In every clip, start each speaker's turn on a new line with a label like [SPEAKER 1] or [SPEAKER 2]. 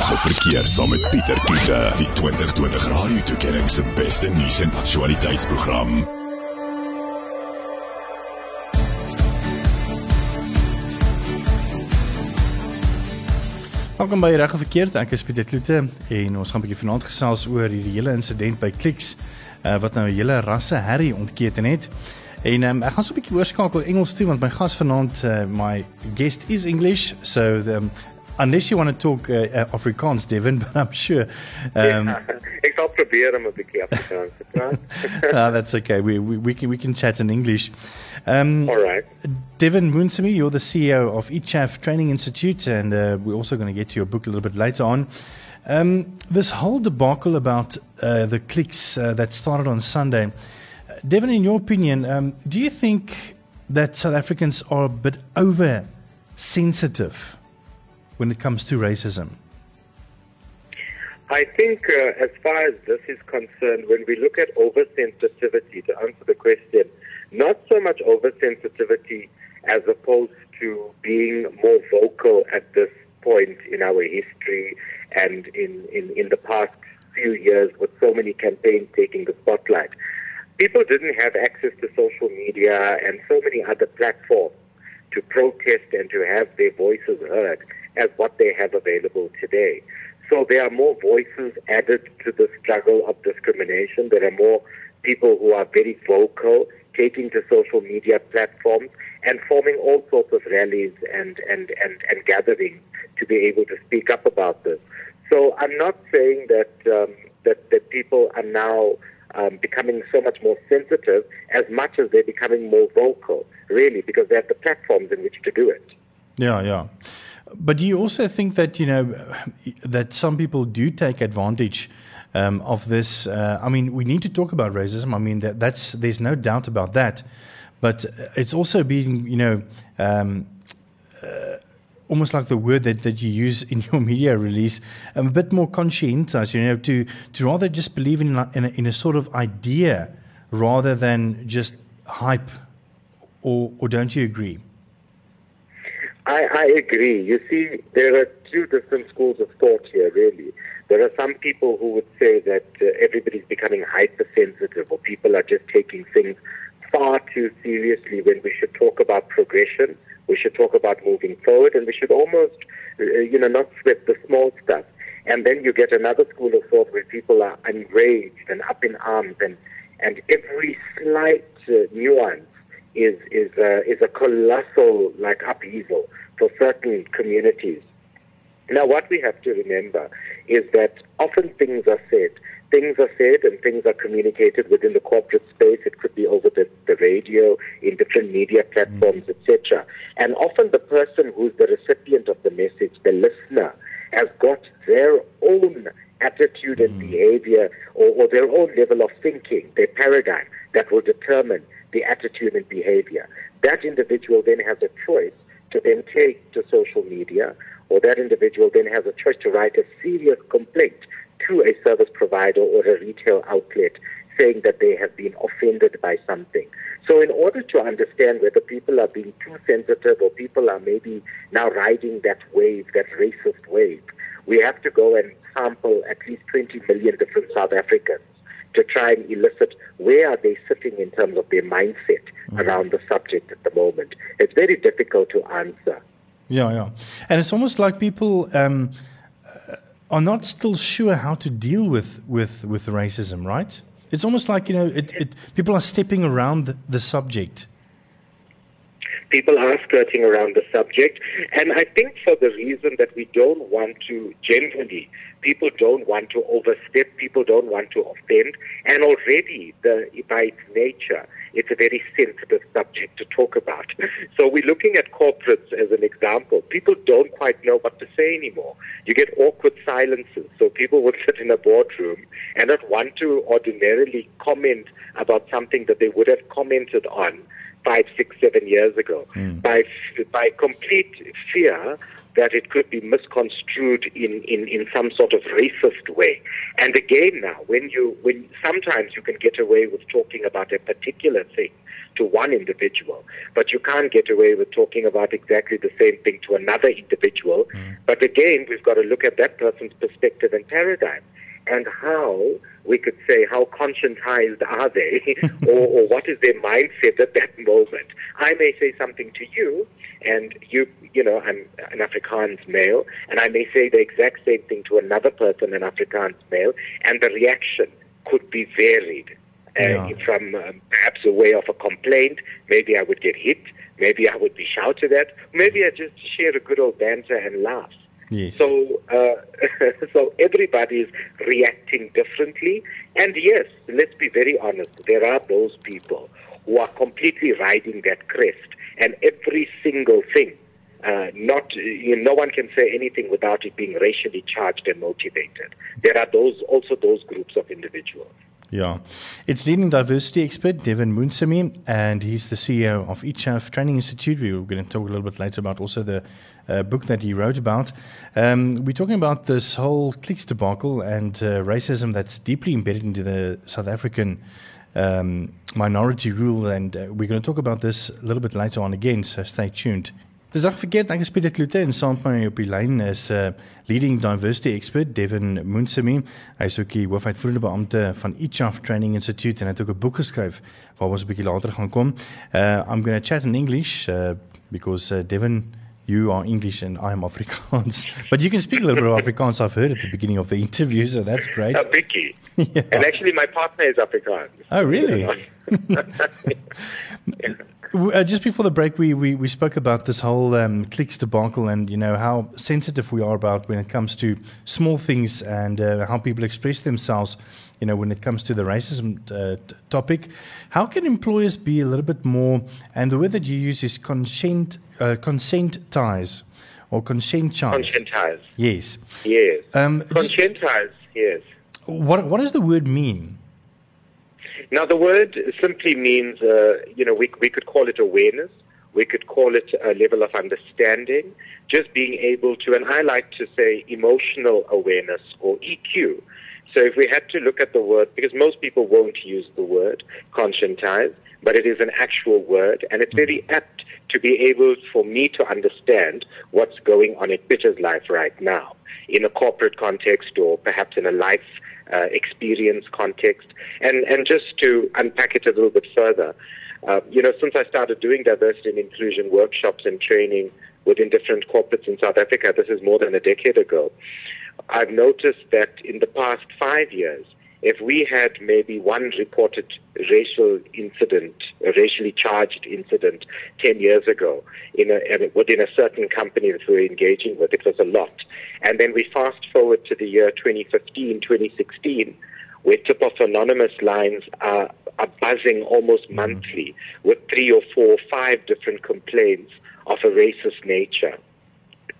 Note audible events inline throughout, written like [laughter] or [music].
[SPEAKER 1] Reg of verkeerd saam met Pieter Kiete, die 2020 Radio Tuigering se beste nuus en aktualiteitsprogram.
[SPEAKER 2] Welkom by Reg of Verkeerd. Ek is Pieter Kloete en ons gaan 'n bietjie vanaand gesels oor hierdie hele insident by Clicks uh, wat nou 'n hele rasse herrie ontketen het. En um, ek gaan so 'n bietjie oorskakel Engels toe want my gas vanaand uh, my guest is English so the um, unless you want to talk uh, uh, Afrikaans, Devin, [laughs] but I'm sure.
[SPEAKER 3] Um, yeah, [laughs] ek sal probeer om 'n bietjie Afrikaans te praat.
[SPEAKER 2] uh, [laughs] that's okay. We, we we can we can chat in English.
[SPEAKER 3] Um, All right.
[SPEAKER 2] Devin Moonsamy, you're the CEO of ICHAF Training Institute, and uh, we're also going to get to your book a little bit later on. Um, this whole debacle about uh, the clicks uh, that started on Sunday, Devin, in your opinion, um, do you think that South Africans are a bit over sensitive when it comes to racism?
[SPEAKER 3] I think, uh, as far as this is concerned, when we look at oversensitivity, to answer the question, not so much oversensitivity as opposed to being more vocal at this point in our history and in, in, in the past few years with so many campaigns taking the spotlight. People didn't have access to social media and so many other platforms to protest and to have their voices heard as what they have available today. So there are more voices added to the struggle of discrimination. There are more people who are very vocal, taking to social media platforms and forming all sorts of rallies and, and, and, and gatherings to be able to speak up about this. So I'm not saying that, um, that, that people are now um, becoming so much more sensitive as much as they're becoming more vocal, really, because they have the platforms in which to do it.
[SPEAKER 2] Yeah, yeah. But do you also think that you know that some people do take advantage um, of this? Uh, I mean, we need to talk about racism. I mean, that, that's there's no doubt about that. But it's also being you know um, uh, almost like the word that, that you use in your media release, um, a bit more conscientious. You know, to to rather just believe in in a, in a sort of idea rather than just hype. Or, or don't you agree?
[SPEAKER 3] I, I agree. You see, there are two different schools of thought here, really. There are some people who would say that uh, everybody's becoming hypersensitive or people are just taking things far too seriously when we should talk about progression, we should talk about moving forward, and we should almost, uh, you know, not sweat the small stuff. And then you get another school of thought where people are enraged and up in arms, and, and every slight uh, nuance is is uh, is a colossal like upheaval for certain communities. Now, what we have to remember is that often things are said. Things are said and things are communicated within the corporate space. It could be over the, the radio, in different media platforms, mm. etc. And often the person who's the recipient of the message, the listener, has got their own attitude and mm. behavior or, or their own level of thinking, their paradigm that will determine the attitude and behavior. That individual then has a choice to then take to social media, or that individual then has a choice to write a serious complaint to a service provider or a retail outlet saying that they have been offended by something. So, in order to understand whether people are being too sensitive or people are maybe now riding that wave, that racist wave, we have to go and sample at least 20 million different South Africans to try and elicit where are they sitting in terms of their mindset mm. around the subject at the moment. It's very difficult to answer.
[SPEAKER 2] Yeah, yeah. And it's almost like people um, uh, are not still sure how to deal with, with, with racism, right? It's almost like, you know, it, it, people are stepping around the, the subject
[SPEAKER 3] people are skirting around the subject. And I think for the reason that we don't want to generally, people don't want to overstep, people don't want to offend, and already the by its nature, it's a very sensitive subject to talk about. [laughs] So we're looking at corporates as an example. People don't quite know what to say anymore. You get awkward silences. So people would [laughs] sit in a boardroom and not want to ordinarily comment about something that they would have commented on five, six, seven years ago mm. by by complete fear that it could be misconstrued in, in, in some sort of racist way. And again now, when you when sometimes you can get away with talking about a particular thing, to one individual. But you can't get away with talking about exactly the same thing to another individual. Mm. But again, we've got to look at that person's perspective and paradigm and how we could say how conscientized are they [laughs] or, or what is their mindset at that moment. I may say something to you and you, you know, I'm an Afrikaans male, and I may say the exact same thing to another person, an Afrikaans male, and the reaction could be varied. Uh, yeah. From um, perhaps a way of a complaint, maybe I would get hit, maybe I would be shouted at, maybe I just share a good old banter and laugh.
[SPEAKER 2] Yes.
[SPEAKER 3] So, uh, [laughs] so everybody is reacting differently, and yes, let's be very honest. There are those people who are completely riding that crest and every single thing. Uh, not you know, no one can say anything without it being racially charged and motivated. There are those also those groups of individuals.
[SPEAKER 2] Yeah, it's leading diversity expert Devin Moonsamy, and he's the CEO of ICHAF Training Institute. We are going to talk a little bit later about also the uh, book that he wrote about. Um, we're talking about this whole clicks debacle and uh, racism that's deeply embedded into the South African um, minority rule, and uh, we're going to talk about this a little bit later on again, so stay tuned. Dis ek verkeerd, ek is Pieter Kloete en saam met my op die lyn is 'n uh, leading diversity expert Devin Moonsamy. Hy is ook die hoofuitvoerende beampte van ECHAF Training Institute en hy het ook 'n boek geskryf waar ons 'n bietjie later gaan kom. Uh I'm going to chat in English uh, because uh, Devin you are English and I am Afrikaans. [laughs] But you can speak a little bit of Afrikaans, I've heard at the beginning of the interview, so that's great.
[SPEAKER 3] Uh, Vicky. [laughs] yeah. And actually, my partner is Afrikaans.
[SPEAKER 2] Oh, really? [laughs] yeah. Uh, just before the break, we, we, we spoke about this whole um, clicks debacle and you know how sensitive we are about when it comes to small things and uh, how people express themselves. You know, when it comes to the racism uh, t- topic, how can employers be a little bit more? And the word that you use is consent uh, consent ties or conscientize.
[SPEAKER 3] Conscientize.
[SPEAKER 2] Yes.
[SPEAKER 3] Yes. Um, conscientize. Yes.
[SPEAKER 2] What what does the word mean?
[SPEAKER 3] Now, the word simply means, uh, you know, we, we could call it awareness. We could call it a level of understanding, just being able to, and I like to say emotional awareness or EQ. So if we had to look at the word, because most people won't use the word conscientize, but it is an actual word, and it's very mm-hmm. apt to be able for me to understand what's going on in Peter's life right now in a corporate context or perhaps in a life uh, experience context. And, and just to unpack it a little bit further, uh, you know, since I started doing diversity and inclusion workshops and training within different corporates in South Africa, this is more than a decade ago, I've noticed that in the past five years, if we had maybe one reported racial incident, a racially charged incident 10 years ago in a, within a certain company that we were engaging with, it was a lot. And then we fast forward to the year 2015, 2016, where tip of anonymous lines are, are buzzing almost mm-hmm. monthly with three or four, five different complaints of a racist nature.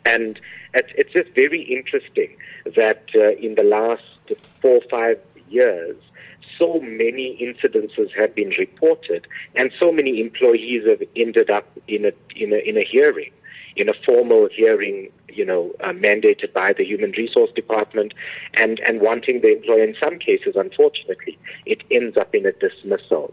[SPEAKER 3] And it's, just very interesting that uh, in the last four or five years, so many incidences have been reported, and so many employees have ended up in a in a in a hearing, in a formal hearing, you know, uh, mandated by the Human Resource Department, and and wanting the employer. In some cases, unfortunately, it ends up in a dismissal.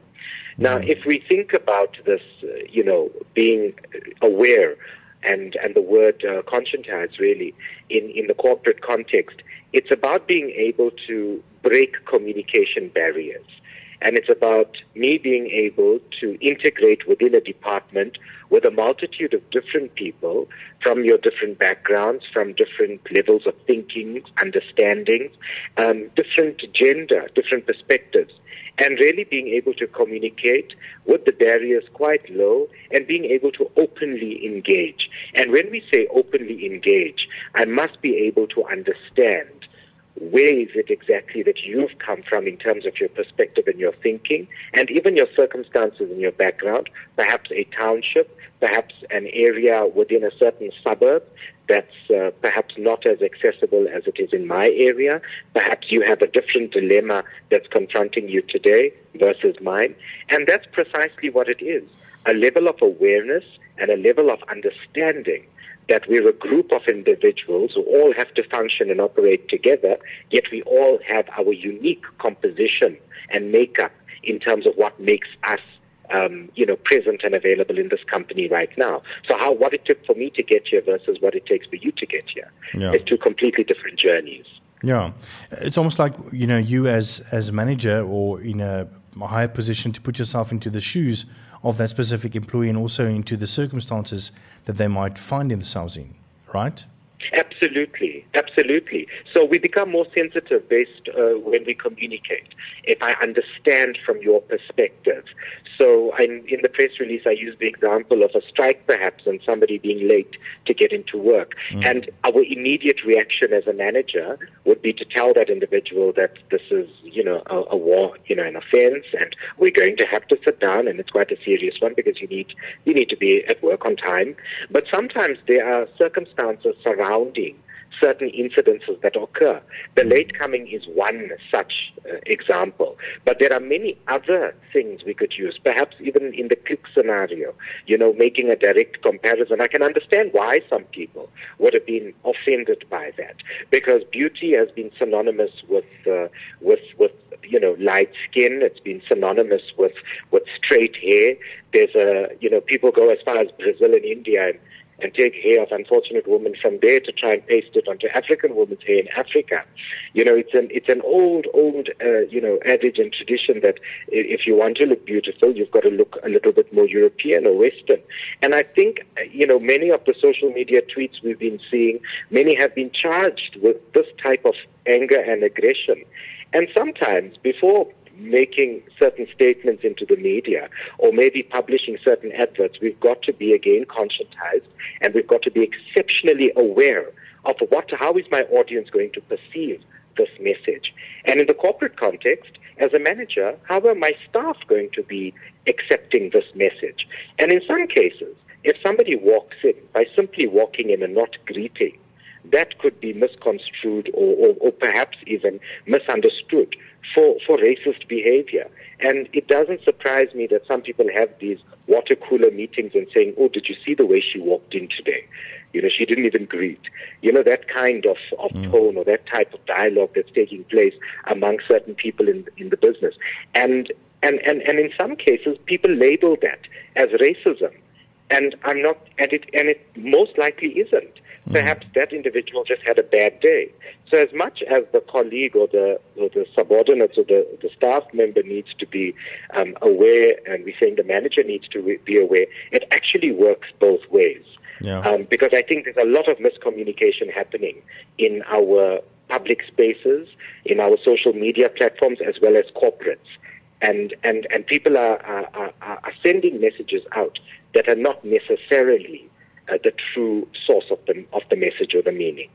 [SPEAKER 3] Now, mm. if we think about this, uh, you know, being aware and and the word uh, conscientize really in in the corporate context, it's about being able to break communication barriers. And it's about me being able to integrate within a department with a multitude of different people from your different backgrounds, from different levels of thinking, understandings, um, different gender, different perspectives, and really being able to communicate with the barriers quite low and being able to openly engage. And when we say openly engage, I must be able to understand where is it exactly that you've come from in terms of your perspective and your thinking, and even your circumstances and your background, perhaps a township, perhaps an area within a certain suburb that's uh, perhaps not as accessible as it is in my area. Perhaps you have a different dilemma that's confronting you today versus mine. And that's precisely what it is a level of awareness and a level of understanding that we're a group of individuals who all have to function and operate together, yet we all have our unique composition and makeup in terms of what makes us um, you know, present and available in this company right now. So how what it took for me to get here versus what it takes for you to get here
[SPEAKER 2] Yeah.
[SPEAKER 3] is two completely different journeys.
[SPEAKER 2] Yeah, it's almost like you know you as as manager or in a higher position to put yourself into the shoes of that specific employee and also into the circumstances that they might find themselves in, right?
[SPEAKER 3] Absolutely, absolutely. So we become more sensitive based uh, when we communicate. If I understand from your perspective, so I'm, in the press release, I use the example of a strike, perhaps, and somebody being late to get into work, and our immediate reaction as a manager would be to tell that individual that this is, you know, a, a war, you know, an offence, and we're going to have to sit down, and it's quite a serious one because you need you need to be at work on time. But sometimes there are circumstances surrounding certain incidences that occur. The late coming is one such uh, example, but there are many other things we could use, perhaps even in the click scenario, you know, making a direct comparison. I can understand why some people would have been offended by that, because beauty has been synonymous with, uh, with, with, you know, light skin. It's been synonymous with, with straight hair. There's a, you know, people go as far as Brazil and India and and take hair of unfortunate women from there to try and paste it onto African women's hair in Africa. You know, it's an it's an old old uh, you know adage and tradition that if you want to look beautiful, you've got to look a little bit more European or Western. And I think uh, you know many of the social media tweets we've been seeing, many have been charged with this type of anger and aggression. And sometimes before making certain statements into the media or maybe publishing certain adverts, we've got to be again conscientized and we've got to be exceptionally aware of what, how is my audience going to perceive this message? And in the corporate context, as a manager, how are my staff going to be accepting this message? And in some cases, if somebody walks in by simply walking in and not greeting, that could be misconstrued or, or, or perhaps even misunderstood for, for racist behavior. And it doesn't surprise me that some people have these water cooler meetings and saying, Oh, did you see the way she walked in today? You know, she didn't even greet. You know, that kind of, of mm. tone or that type of dialogue that's taking place among certain people in, in the business. And, and, and, and in some cases, people label that as racism. And I'm not, and it, and it most likely isn't. Perhaps that individual just had a bad day. So as much as the colleague or the, or the subordinates or the, the staff member needs to be um, aware, and we're saying the manager needs to be aware, it actually works both ways.
[SPEAKER 2] Yeah.
[SPEAKER 3] Um, because I think there's a lot of miscommunication happening in our public spaces, in our social media platforms, as well as corporates. And, and, and people are, are, are, sending messages out that are not necessarily uh, the true source of the, of the message or the meaning.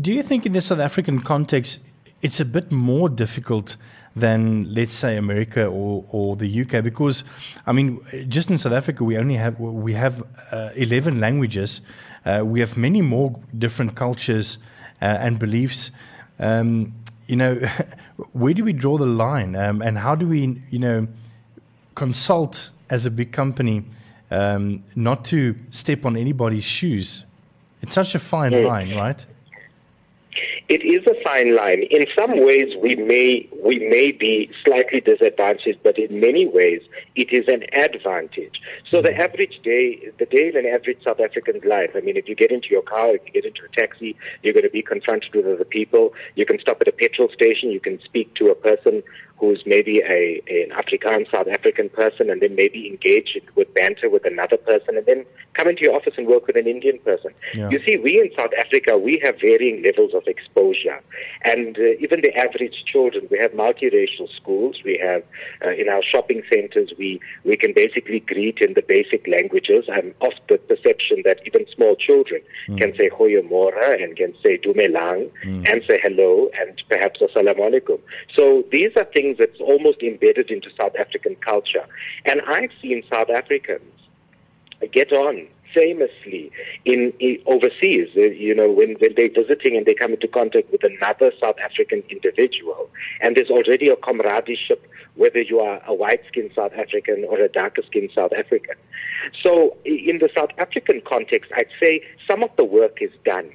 [SPEAKER 2] Do you think in the South African context, it's a bit more difficult than, let's say, America or, or the UK? Because, I mean, just in South Africa, we only have we have uh, eleven languages. Uh, we have many more different cultures uh, and beliefs. Um, you know, [laughs] where do we draw the line, um, and how do we, you know, consult as a big company um, not to step on anybody's shoes? It's such a fine line, right?
[SPEAKER 3] It is a fine line. In some ways, we may we may be slightly disadvantaged, but in many ways, it is an advantage. So the average day, the day in an average South African's life. I mean, if you get into your car, if you get into a taxi, you're going to be confronted with other people. You can stop at a petrol station. You can speak to a person who's maybe a an African, South African person, and then maybe engage with banter with another person, and then come into your office and work with an Indian person.
[SPEAKER 2] Yeah.
[SPEAKER 3] You see, we in South Africa, we have varying levels of exposure. And uh, even the average children, we have multiracial schools. We have, uh, in our shopping centers, we, we can basically greet in the basic languages. I'm of the perception that even small children can say Goeiemorgen and can say Dumelang and say hello and perhaps Assalamu alaikum. So these are things that's almost embedded into South African culture. And I've seen South Africans get on famously in, in overseas. Uh, you know, when, when they're visiting and they come into contact with another South African individual, and there's already a comradeship, whether you are a white-skinned South African or a darker-skinned South African. So, in the South African context, I'd say some of the work is done.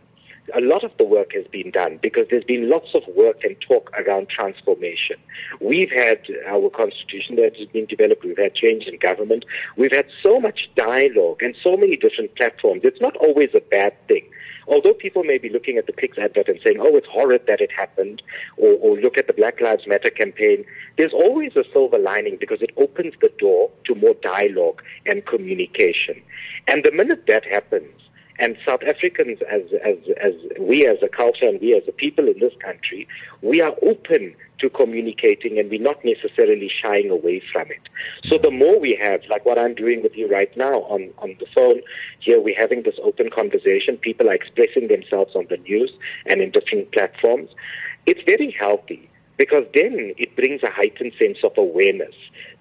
[SPEAKER 3] A lot of the work has been done because there's been lots of work and talk around transformation. We've had our constitution that has been developed. We've had change in government. We've had so much dialogue and so many different platforms. It's not always a bad thing. Although people may be looking at the Clicks advert and saying, oh, it's horrid that it happened, or, or look at the Black Lives Matter campaign, there's always a silver lining because it opens the door to more dialogue and communication. And the minute that happens, and South Africans, as, as, as we as a culture and we as a people in this country, we are open to communicating and we're not necessarily shying away from it. So the more we have, like what I'm doing with you right now on, on the phone, here we're having this open conversation, people are expressing themselves on the news and in different platforms, it's very healthy because then it brings a heightened sense of awareness.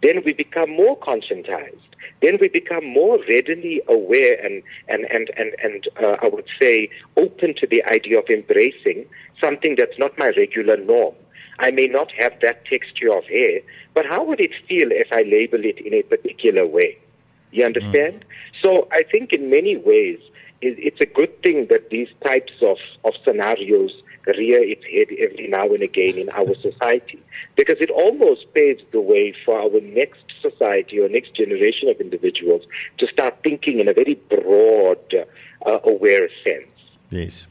[SPEAKER 3] Then we become more conscientized then we become more readily aware and, and, and, and, and uh, I would say open to the idea of embracing something that's not my regular norm. I may not have that texture of hair, but how would it feel if I label it in a particular way? You understand? Mm. So I think in many ways, it's a good thing that these types of, of scenarios rear its head every now and again in our society because it almost paves the way for our next society or next generation of individuals to start thinking in a very broad, uh, aware sense.
[SPEAKER 2] Yes.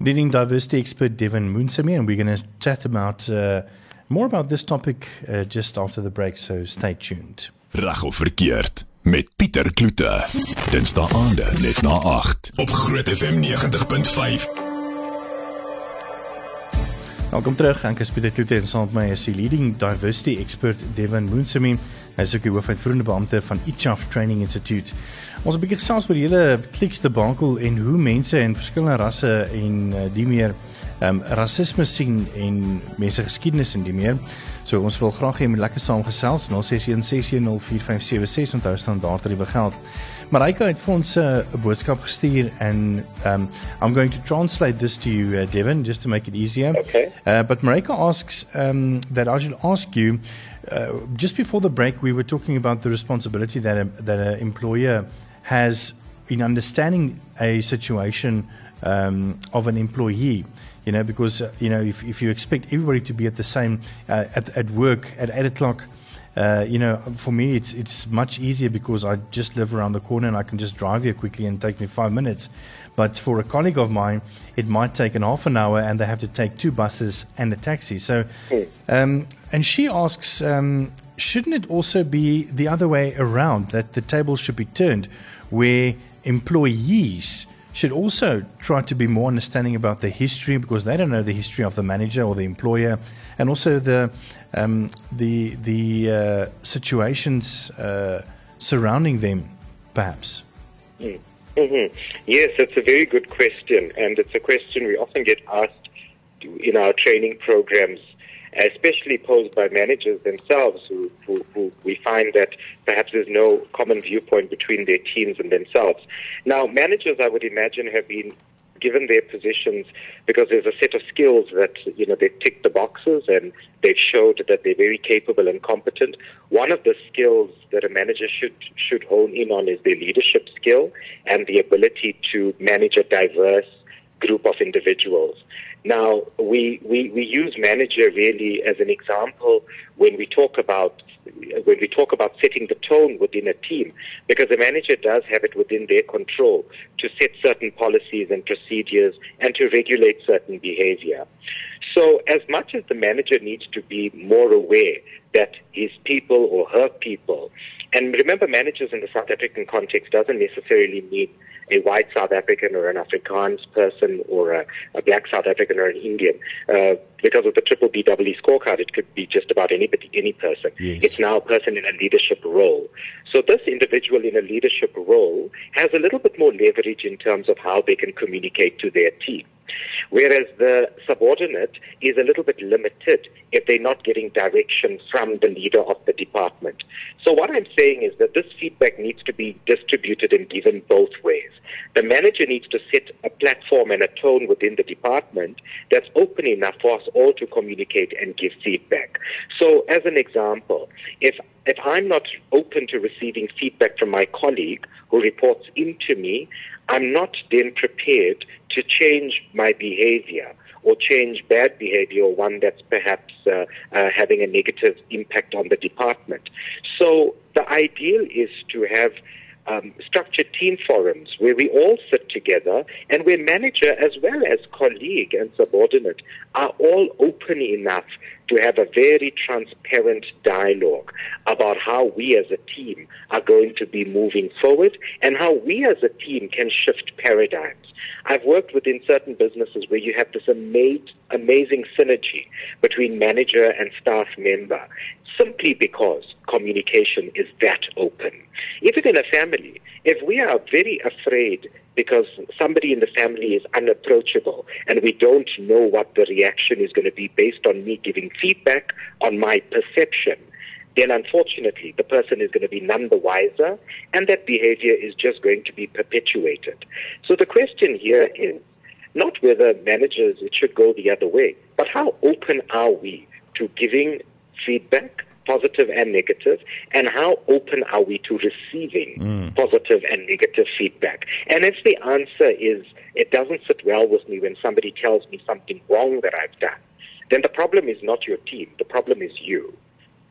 [SPEAKER 2] Leading diversity expert Devin Moonsamy, and we're going to chat about uh, more about this topic uh, just after the break, so stay tuned.
[SPEAKER 1] Reg of verkeerd met Pieter Kloete. Dinsdae aande net na 8 op Groot FM 90.5.
[SPEAKER 2] Welkom terug. Ek is Pieter Kloete en saam met my is die leading diversity expert Devin Moonsemin. Hy is ook die hoofuitvoerende beampte van Ichaf Training Institute. Ons het 'n bietjie gesels oor die hele kliks te bankel en hoe mense en verskillende rasse en uh, die meer ehm um, rasisme sien en mense geskiedenis en die meer. So ons wil graag hê jy moet lekker saamgesels 0616104576 onthou staan daar tariewe geld. Marika het vir ons 'n uh, boodskap gestuur and um I'm going to translate this to you uh, Devin just to make it easier.
[SPEAKER 3] Okay.
[SPEAKER 2] Uh, but Marika asks um that I should ask you uh, just before the break we were talking about the responsibility that a, that an employer has in understanding a situation um, of an employee you know because uh, you know if, if you expect everybody to be at the same uh, at, at work at 8 o'clock uh, you know, for me, it's it's much easier because I just live around the corner and I can just drive here quickly and take me five minutes. But for a colleague of mine, it might take an half an hour, and they have to take two buses and a taxi. So, um, and she asks, um, shouldn't it also be the other way around that the tables should be turned, where employees should also try to be more understanding about the history because they don't know the history of the manager or the employer, and also the um, the the uh, situations uh, surrounding them, perhaps.
[SPEAKER 3] Mm. Mm-hmm. Yes, it's a very good question, and it's a question we often get asked in our training programs especially posed by managers themselves who, who, who, we find that perhaps there's no common viewpoint between their teams and themselves. Now, managers, I would imagine, have been given their positions because there's a set of skills that you know they tick the boxes and they've showed that they're very capable and competent. One of the skills that a manager should should hone in on is their leadership skill and the ability to manage a diverse group of individuals. Now, we, we, we use manager really as an example when we talk about when we talk about setting the tone within a team, because the manager does have it within their control to set certain policies and procedures and to regulate certain behavior. So, as much as the manager needs to be more aware that his people or her people, and remember, managers in the South African context doesn't necessarily mean a white South African or an Afrikaans person or a, a black South African or an Indian. Uh, because of the triple BEE scorecard, it could be just about anybody, any person. Yes. It's now a person in a leadership role. So this individual in a leadership role has a little bit more leverage in terms of how they can communicate to their team. Whereas the subordinate is a little bit limited if they're not getting direction from the leader of the department. So what I'm saying is that this feedback needs to be distributed and given both ways. The manager needs to set a platform and a tone within the department that's open enough for us all to communicate and give feedback. So as an example, if if I'm not open to receiving feedback from my colleague who reports into me, I'm not then prepared to change my behavior or change bad behavior or one that's perhaps uh, uh, having a negative impact on the department. So the ideal is to have um, structured team forums where we all sit together and where manager as well as colleague and subordinate are all open enough to have a very transparent dialogue about how we as a team are going to be moving forward and how we as a team can shift paradigms. I've worked within certain businesses where you have this amazing, amazing synergy between manager and staff member simply because communication is that open. Even in a family, if we are very afraid because somebody in the family is unapproachable and we don't know what the reaction is going to be based on me giving feedback on my perception, then unfortunately the person is going to be none the wiser and that behavior is just going to be perpetuated. So the question here is not whether managers, it should go the other way, but how open are we to giving feedback, positive and negative, and how open are we to receiving mm. positive and negative feedback? And if the answer is it doesn't sit well with me when somebody tells me something wrong that I've done, then the problem is not your team, the problem is you.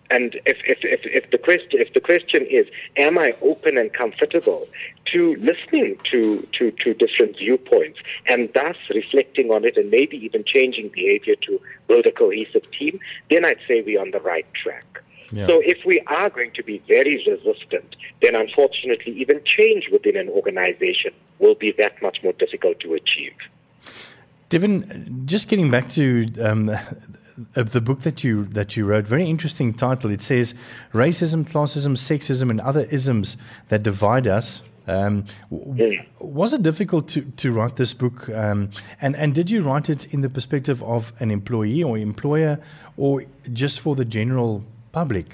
[SPEAKER 3] And if, if, if, if, the question, if the question is, am I open and comfortable to listening to, to, to different viewpoints and thus reflecting on it and maybe even changing behavior to build a cohesive team, then I'd say we're on the right track. Yeah. So if we are going to be very resistant, then unfortunately even change within an organization will be that much more difficult to achieve.
[SPEAKER 2] Devin, just getting back to um, the book that you that you wrote. Very interesting title. It says racism, classism, sexism, and other isms that divide us. Um, was it difficult to, to write this book? Um, and and did you write it in the perspective of an employee or employer, or just for the general public?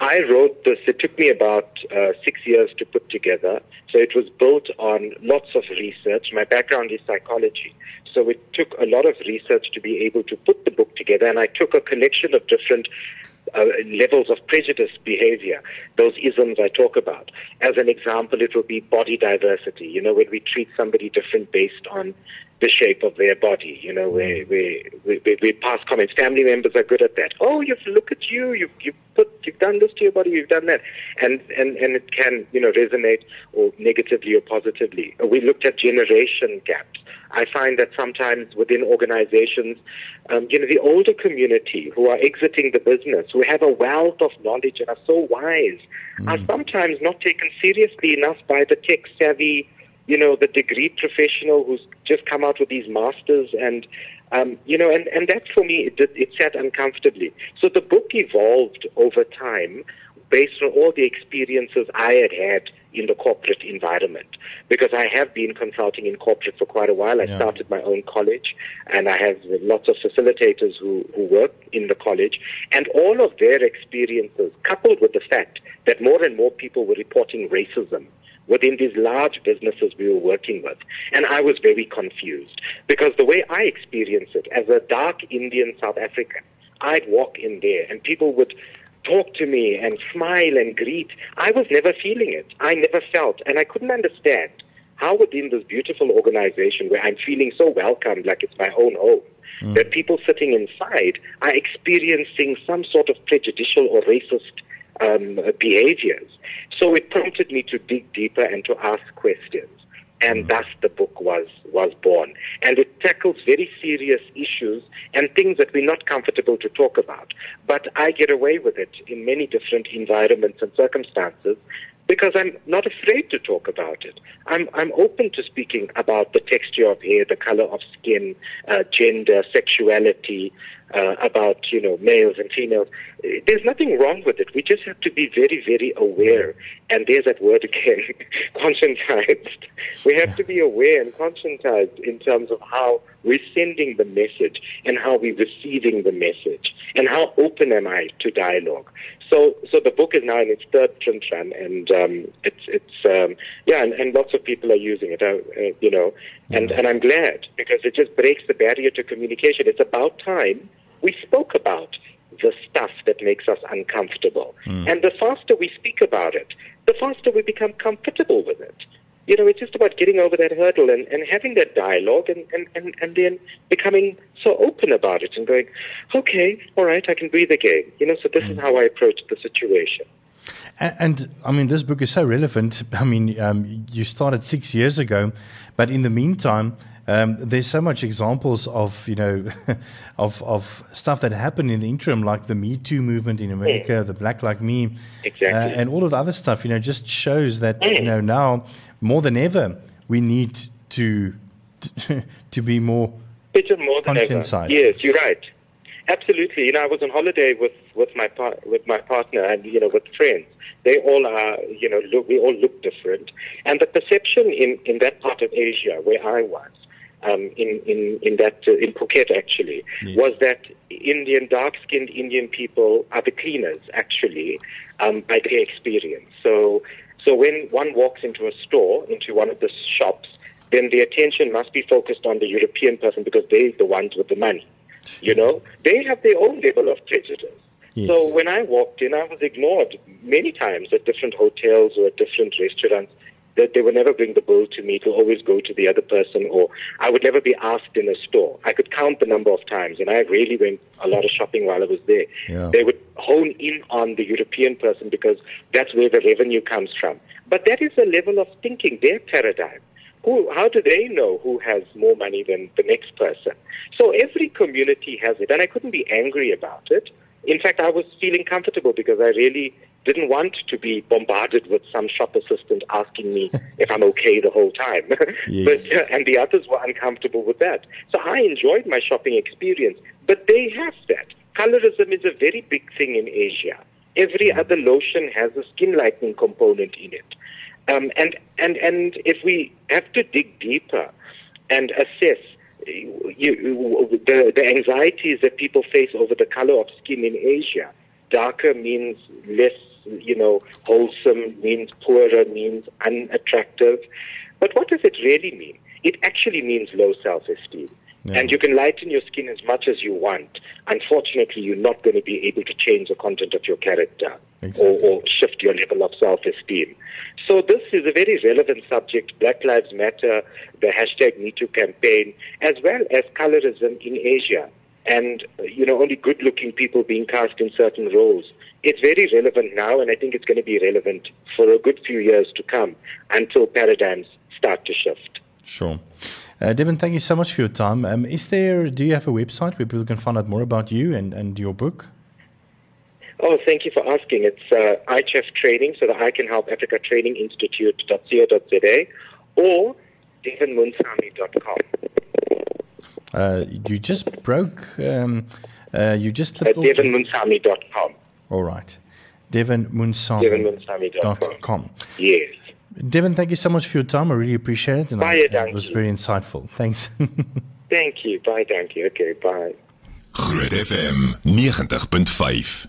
[SPEAKER 3] I wrote this. It took me about uh, six years to put together. So it was built on lots of research. My background is psychology. So it took a lot of research to be able to put the book together. And I took a collection of different uh, levels of prejudice behavior, those isms I talk about. As an example, it would be body diversity. You know, when we treat somebody different based on the shape of their body. You know, we we we, pass comments. Family members are good at that. Oh, you look at you. You you put you've done this to your body. You've done that, and and and it can you know resonate or negatively or positively. We looked at generation gaps. I find that sometimes within organizations, um, you know, the older community who are exiting the business, who have a wealth of knowledge and are so wise, mm. are sometimes not taken seriously enough by the tech savvy you know, the degree professional who's just come out with these masters and, um, you know, and, and that for me, it, it sat uncomfortably. So the book evolved over time based on all the experiences I had had in the corporate environment. Because I have been consulting in corporate for quite a while. I yeah. started my own college and I have lots of facilitators who, who work in the college. And all of their experiences, coupled with the fact that more and more people were reporting racism within these large businesses we were working with. And I was very confused because the way I experienced it as a dark Indian South African, I'd walk in there and people would talk to me and smile and greet. I was never feeling it. I never felt, and I couldn't understand how within this beautiful organization where I'm feeling so welcomed, like it's my own home, mm. that people sitting inside are experiencing some sort of prejudicial or racist um, behaviors. So it prompted me to dig deeper and to ask questions. And mm. thus the book was, was born. And it tackles very serious issues and things that we're not comfortable to talk about. But I get away with it in many different environments and circumstances because I'm not afraid to talk about it. I'm, I'm open to speaking about the texture of hair, the color of skin, uh, gender, sexuality, uh, about you know males and females. There's nothing wrong with it. We just have to be very, very aware. And there's that word again, [laughs] conscientized. We have to be aware and conscientized in terms of how we're sending the message and how we're receiving the message and how open am I to dialogue. So, so the book is now in its third print run, and um, it's it's um, yeah, and, and lots of people are using it, uh, uh, you know, and and I'm glad because it just breaks the barrier to communication. It's about time we spoke about the stuff that makes us uncomfortable. Mm. And the faster we speak about it, the faster we become comfortable with it. You know, it's just about getting over that hurdle and, and having that dialogue and, and, and, and then becoming so open about it and going, okay, all right, I can breathe again. You know, so this mm. is how I approach the situation.
[SPEAKER 2] And, and, I mean, this book is so relevant. I mean, um, you started six years ago, but in the meantime, um, there's so much examples of you know [laughs] of of stuff that happened in the interim, like the Me Too movement in America, mm. the Black Like Me,
[SPEAKER 3] exactly. uh,
[SPEAKER 2] and all of the other stuff. You know, just shows that mm. you know now more than ever we need to [laughs] to, be more
[SPEAKER 3] it's more than ever. Yes, you're right. Absolutely. You know, I was on holiday with with my par- with my partner and you know with friends. They all are, you know, look, we all look different, and the perception in in that part of Asia where I was um, in, in, in that, uh, in Phuket actually, yes. was that Indian, dark-skinned Indian people are the cleaners actually, um, by their experience. So, so when one walks into a store, into one of the shops, then the attention must be focused on the European person because they're the ones with the money. You know, they have their own level of prejudice. Yes. So when I walked in, I was ignored many times at different hotels or at different restaurants that they would never bring the bill to me. It will always go to the other person, or I would never be asked in a store. I could count the number of times, and I really went a lot of shopping while I was there. Yeah. They would hone in on the European person because that's where the revenue comes from. But that is a level of thinking, their paradigm. Who, how do they know who has more money than the next person? So every community has it, and I couldn't be angry about it. In fact, I was feeling comfortable because I really didn't want to be bombarded with some shop assistant asking me [laughs] if I'm okay the whole time. [laughs] yes. But uh, and the others were uncomfortable with that. So I enjoyed my shopping experience. But they have that. Colorism is a very big thing in Asia. Every other lotion has a skin lightening component in it. Um, and, and, and if we have to dig deeper and assess you, the, the anxieties that people face over the color of skin in Asia, darker means less you know, wholesome means poorer, means unattractive. But what does it really mean? It actually means low self esteem. Yeah. And you can lighten your skin as much as you want. Unfortunately, you're not going to be able to change the content of your character exactly. or, or, shift your level of self esteem. So, this is a very relevant subject Black Lives Matter, the hashtag MeToo campaign, as well as colorism in Asia. And, you know, only good looking people being cast in certain roles it's very relevant now, and I think it's going to be relevant for a good few years to come until paradigms start to shift.
[SPEAKER 2] Sure. Uh, Devin, thank you so much for your time. Um, is there, do you have a website where people can find out more about you and, and your book?
[SPEAKER 3] Oh, thank you for asking. It's uh, ICHAF Training, so the I Can Help Africa Training Institute.co.za or devinmoonsamy.com.
[SPEAKER 2] Uh, you just broke, um, uh, you just...
[SPEAKER 3] Uh, devinmoonsamy.com.
[SPEAKER 2] All right. Devin Moonsamy.com.
[SPEAKER 3] Yes.
[SPEAKER 2] Devin, thank you so much for your time. I really appreciate it. And
[SPEAKER 3] bye,
[SPEAKER 2] I, it was very insightful. Thanks. [laughs]
[SPEAKER 3] thank you. Bye, thank you. Okay, bye.
[SPEAKER 1] Groot FM 90.5